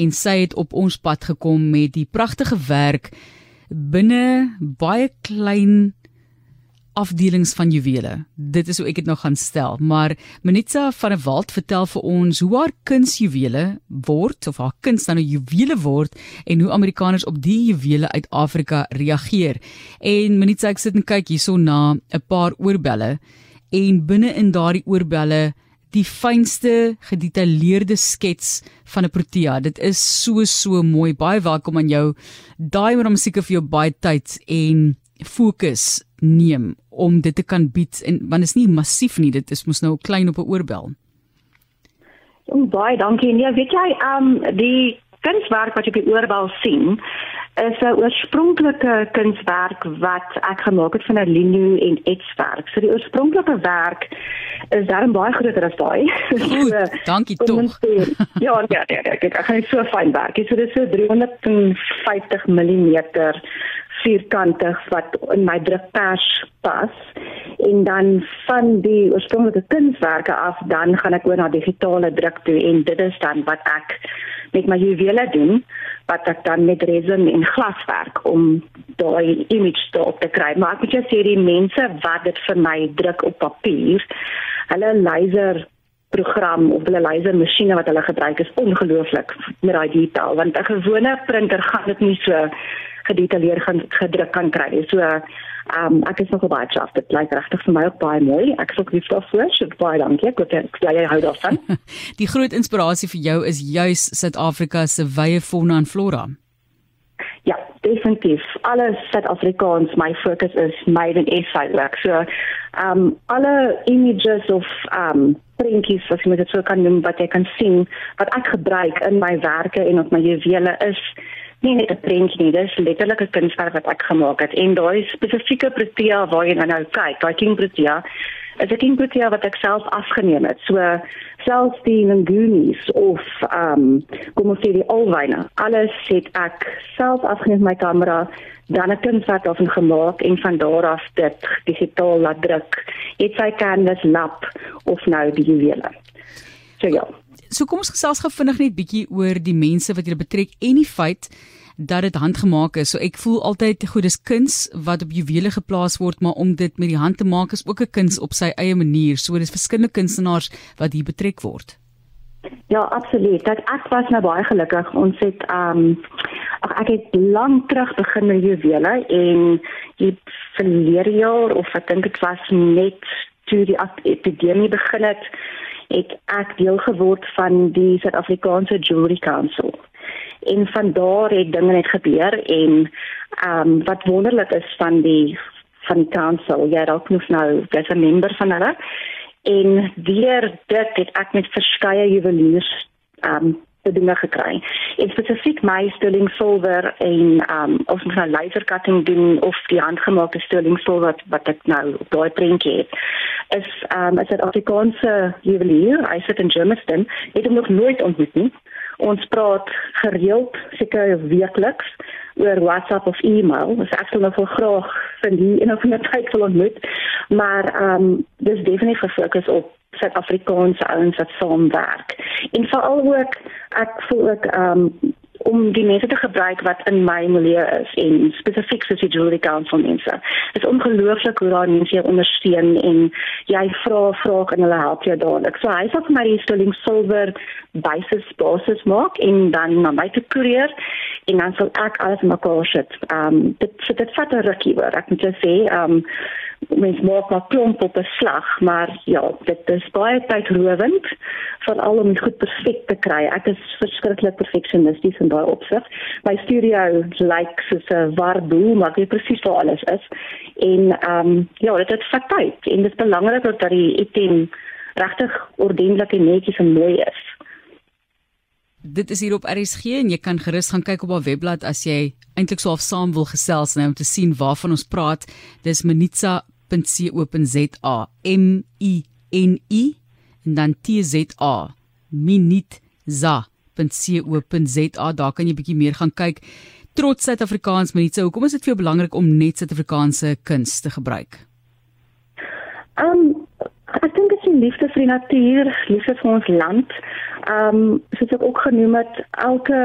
en sy het op ons pad gekom met die pragtige werk binne baie klein afdelings van juwele. Dit is hoe ek dit nou gaan stel, maar Minitsa van der Walt vertel vir ons hoe haar kunsjuwele word of haar kuns dan nou juwele word en hoe Amerikaners op die juwele uit Afrika reageer. En Minitsa ek sit en kyk hierso na 'n paar oorbelle en binne in daardie oorbelle die fynste gedetailleerde skets van 'n protea. Dit is so so mooi. Baie welkom aan jou. Daai moet hom seker vir jou baie tyd en fokus neem om dit te kan bied en want is nie massief nie dit is mos nou klein op 'n oorbel. Oh, baie dankie. Nee, weet jy, ehm um, die kunswerk wat jy op die oorbel sien is 'n oorspronklike kunswerk wat ek gemaak het van 'n lino en etswerk. So die oorspronklike werk is daarom baie groter as daai. so, dankie tog. ja, ja, ja, ja, ek gaan so fyn werk. So dit is so 350 mm vierkantig wat in my drukpers pas en dan van die oorspronklike kunswerke af dan gaan ek oor na digitale druk toe en dit is dan wat ek met my juwele doen wat ek dan met resin en glas werk om daai image op te kry. Maar ek moet jou sê die mense wat dit vir my druk op papier hulle laser program of hulle laser masjiene wat hulle gebruik is ongelooflik met daai detail want 'n gewone printer gaan dit nie so gedetailleerd gaan gedruk kan kry. So ehm um, ek is nog baie trots. Dit lyk regtig vir my ook baie mooi. Ek sou lief daarvoor. So baie dankie. Ek dink jy hou daarvan. Die groot inspirasie vir jou is juis Suid-Afrika se wye fauna en flora. Ja, definitief. Alles Suid-Afrikaans, my fokus is made in SA work. So ehm um, alle images of ehm um, prentjies wat jy met dit sou kan noem wat jy kan sien wat ek gebruik in my werke en op my juwele is nie net 'n prentjie nie, dis letterlik 'n kunswerk wat ek gemaak het en daai spesifieke protea waar jy nou kyk, daai king protea, is 'n king protea wat ek self afgeneem het. So selfs die lingunis of ehm um, kom ons sê die alwyne, alles het ek self afgeneem met my kamera dan 'n kunswerk daarvan gemaak en van daar af dit digitaal laat druk. Dit sy canvas lap of nou die juwele. So ja. So kom ons gesels gou vinnig net bietjie oor die mense wat jy betrek en die feit dat dit handgemaak is. So ek voel altyd goed dis kuns wat op juwele geplaas word, maar om dit met die hand te maak is ook 'n kuns op sy eie manier. So dis verskillende kunstenaars wat hier betrek word. Ja, absoluut. Ek ek was nou baie gelukkig. Ons het ehm um, ag ek het lank terug begin met juwele en die verlede jaar of ek dink dit was net toe die epidemie begin het het ek deel geword van die Suid-Afrikaanse Jewelry Council. En van daar het dinge net gebeur en ehm um, wat wonderlik is van die van die council, jy dalk nog nou as 'n member van hulle. En deur dit het ek met verskeie juweliers ehm um, dinge gekry. En spesifiek my sterling silwer en ehm um, of my nou laser cutting doen of die handgemaakte sterling silwer wat, wat ek nou op daai prentjie het is um is 'n Afrikaanse juwelier, hy sit in Germiston, het hom nog nooit ontmoet nie. Ons praat gereeld, seker weekliks oor WhatsApp of e-mail. Ons ek sal nou vir graag vir die en of net tyd wil ontmoet. Maar um dis definitief gefokus op Suid-Afrikaanse ouens wat saamwerk. En veral ook ek voel ook um om die mense te gebruik wat in my milieu is en spesifiek soos die Jewelry Council mense. Dit is ongelooflik hoe daai mense jou ondersteun en jy vra vra en hulle help jou dadelik. So hy sê vir my die sterling silver basis basis maak en dan na my te koerier en dan sal ek alles mekaar sit. Ehm um, dit dit vat 'n rukkie hoor. Ek moet jou sê, ehm um, mens maak maar klomp op 'n slag, maar ja, dit is baie tydrowend veral om dit goed perfek te kry. Ek is verskriklik perfeksionisties in daai opsig. My studio lyk soos 'n warboel, maar ek weet presies waar alles is. En ehm um, ja, dit het vat tyd en dit is belangrik dat die item regtig ordentlik en netjies en mooi is. Dit is hier op RSG en jy kan gerus gaan kyk op haar webblad as jy eintlik sou af saam wil gesels nou om te sien waarvan ons praat. Dis minitsa.co.za M I N I en dan T Z A minitza.co.za daar kan jy bietjie meer gaan kyk. Trots Suid-Afrikaans Minitsa, hoekom is dit vir jou belangrik om net Suid-Afrikaanse kuns te gebruik? Um Ek dink dit is liefde vir die natuur, liefde vir ons land. Ehm um, soos ek ook genoem het, elke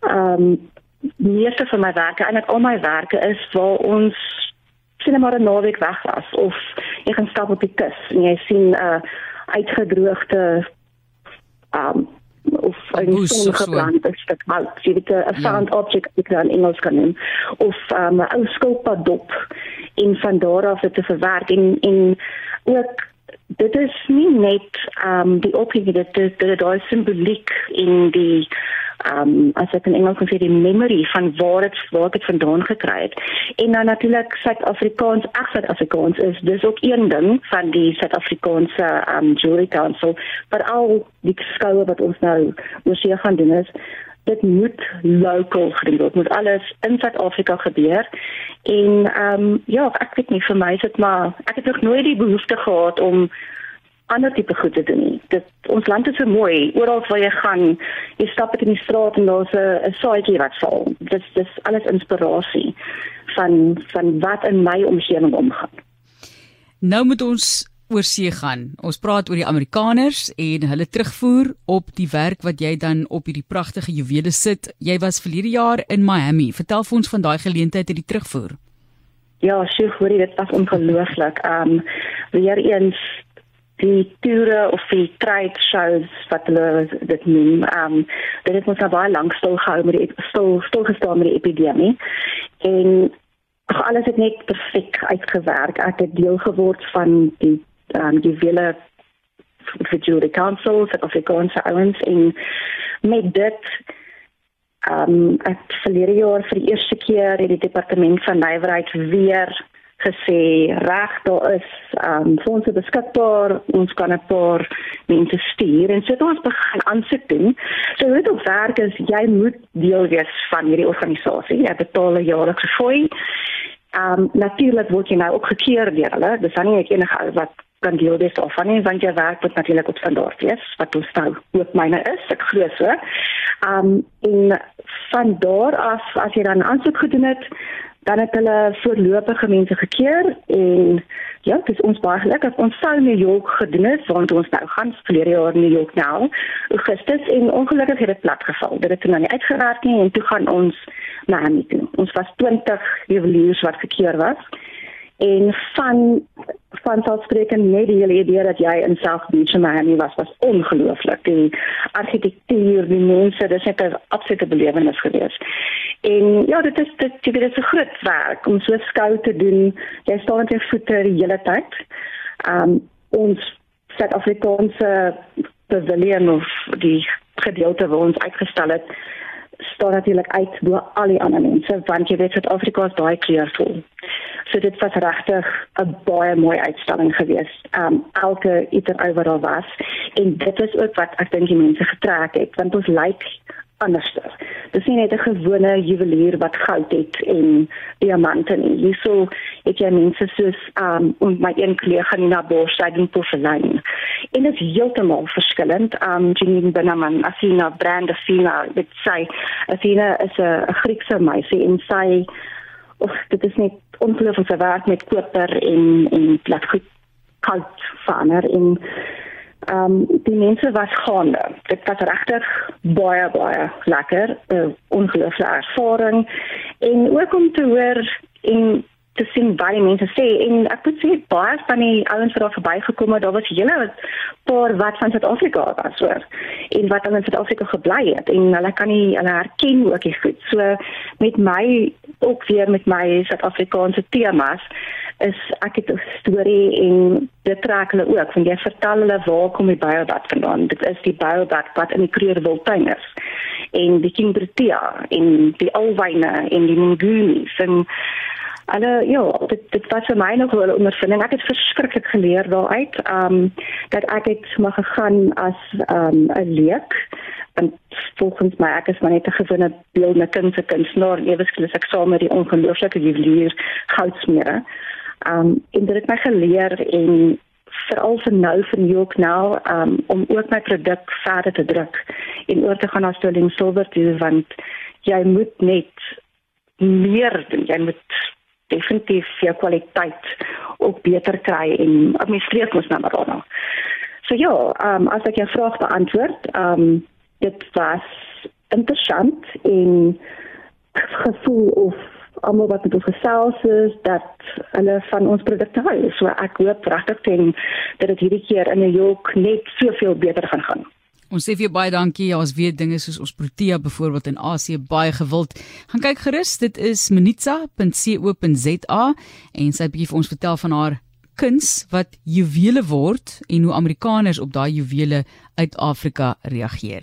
ehm um, meeste van my werke, eintlik al my werke is waar ons sien maar 'n naweek weg was of jy gaan stap op die kus en jy sien 'n uh, uitgedroogde ehm um, of 'n songebrande stuk hout, jy weet 'n found ja. object wat jy in Engels kan noem of ehm, 'n um, ou skilpad dop en van daar af dit te verwerk en en ook dit is nie net um, die opinie dit dit dit daai simboliek in die um, as ek in Engels kan sê die memory van waar dit waar dit vandaan gekry het. En dan natuurlik Suid-Afrikaans, ag Suid-Afrikaans is dis ook een ding van die Suid-Afrikaanse um, jury council, maar al die skoue wat ons nou oor see gaan doen is dit moet lokaal gedoen word. Moet alles in Suid-Afrika gebeur. En ehm um, ja, ek weet nie vir my is dit maar ek het nog nooit die behoefte gehad om ander tipe goed te doen nie. Dit ons land is so mooi. Oral waar jy gaan, jy stap in die straat en daar's 'n saadjie wat val. Dis dis alles inspirasie van van wat in my omgewing omgaan. Nou moet ons oor see gaan. Ons praat oor die Amerikaners en hulle terugvoer op die werk wat jy dan op hierdie pragtige juwele sit. Jy was verlede jaar in Miami. Vertel vir ons van daai geleentheid uit die terugvoer. Ja, sjoe, hoorie, dit was ongelooflik. Um weer eens die toere of die trade shows wat hulle dit noem. Um dit het ons nou baie lank stil gehou met die stil stil gestaan met die epidemie. En Ag alles het net perfek uitgewerk. Ek het deel geword van die um, die wille vir jury council vir Afrikaanse ouens en met dit ehm um, ek verlede jaar vir die eerste keer het die departement van nywerheid weer gesê reg daar is ehm um, fondse beskikbaar ons kan 'n paar mense stuur en so het ons begin aansoek doen. So hoe dit werk is jy moet deel wees van hierdie organisasie. Jy betaal 'n jaarlikse fooi. Ehm um, natuurlik word jy nou ook gekeer deur hulle. Dis nie enige wat kan deel wees daarvan nie want jou werk moet natuurlik op standaard wees wat ons nou ook myne is ek glo so. Um en van daar af as jy dan aansoek gedoen het dan het hulle voorlopige mense gekeer en ja, dit is ons baie gelukkig ons sou in New York gedoen het want ons nou gaan verlede jaar in New York nou Augustus en ongelukkig het dit platgeval. Dit het nou nie uitgeraak nie en toe gaan ons Miami toe. Ons was 20 juweliers wat gekeer was en van van selfspreekend net die hele idee dat jy in South Beach in Miami was was ongelooflik. Die argitektuur die mense dis net 'n absolute belewenis gewees en ja dit is dit dit is 'n groot werk om so skou te doen. Jy staan met jou voete die hele tyd. Um ons Suid-Afrikaanse pavilion of die gedeelte waar ons uitgestel het staan natuurlik uit bo al die ander mense want jy weet Suid-Afrika is baie kleurvol. So dit was regtig 'n baie mooi uitstalling geweest. Um elke item oor wat daar was en dit is ook wat ek dink die mense getrek het want ons lyk anderster. Dis nie net 'n gewone juwelier wat goud het en diamante nie. Hierso het jy mense soos um en my een kollega Nina Bosch sê doen porselein. En dit is heeltemal verskillend. Um Janine Benaman, Athena Brand Athena, dit sê Athena is 'n Griekse meisie en sy of dit is net ongelooflike werk met koper en en plat goed koud verander en ehm um, die mense was gaande. Dit was regtig baie baie lekker, 'n uh, ongelooflike ervaring en ook om te hoor en te sien baie mense sê. En ek moet sê baie van die ouens wat daar verbygekom het, daar was hele paar wat van Suid-Afrika was hoor en wat dan in Suid-Afrika gebly het. En hulle kan nie hulle herken ook die goed. So met my ook weer met my Suid-Afrikaanse temas is ek het 'n storie en dit trek hulle ook want jy vertel hulle waar kom die biobad vandaan. Dit is die biobad wat in die Kreurwiltuin is en die King Britia en die Alwyne en die Mungunis en alle ja dit dit was vir my nog 'n ondervinding. Ek het verskriklik geleer daaruit um dat ek het maar gegaan as um 'n leek. En volgens my ek is maar net 'n gewone beeldende kunste kunstenaar. Ewesklik ek saam met die ongelooflike juwelier goudsmere. Um en dit het my geleer en veral vir nou vir New York nou um om ook my produk verder te druk en oor te gaan na sterling silver toe want jy moet net meer doen. Jy moet definitief jou kwaliteit ook beter kry en administreer mos nou maar daarna. So ja, ehm um, as ek jou vraag beantwoord, ehm um, dit was interessant en gevoel of almal wat met ons gesels is dat hulle van ons produkte hou. So ek hoop regtig teen dat dit hierdie keer in New York net soveel beter gaan gaan. Ons sê vir jou baie dankie. Ja, ons weet dinge soos ons Protea byvoorbeeld in Asië baie gewild. Gaan kyk gerus, dit is minitsa.co.za en sy het bietjie vir ons vertel van haar kuns wat juwele word en hoe Amerikaners op daai juwele uit Afrika reageer.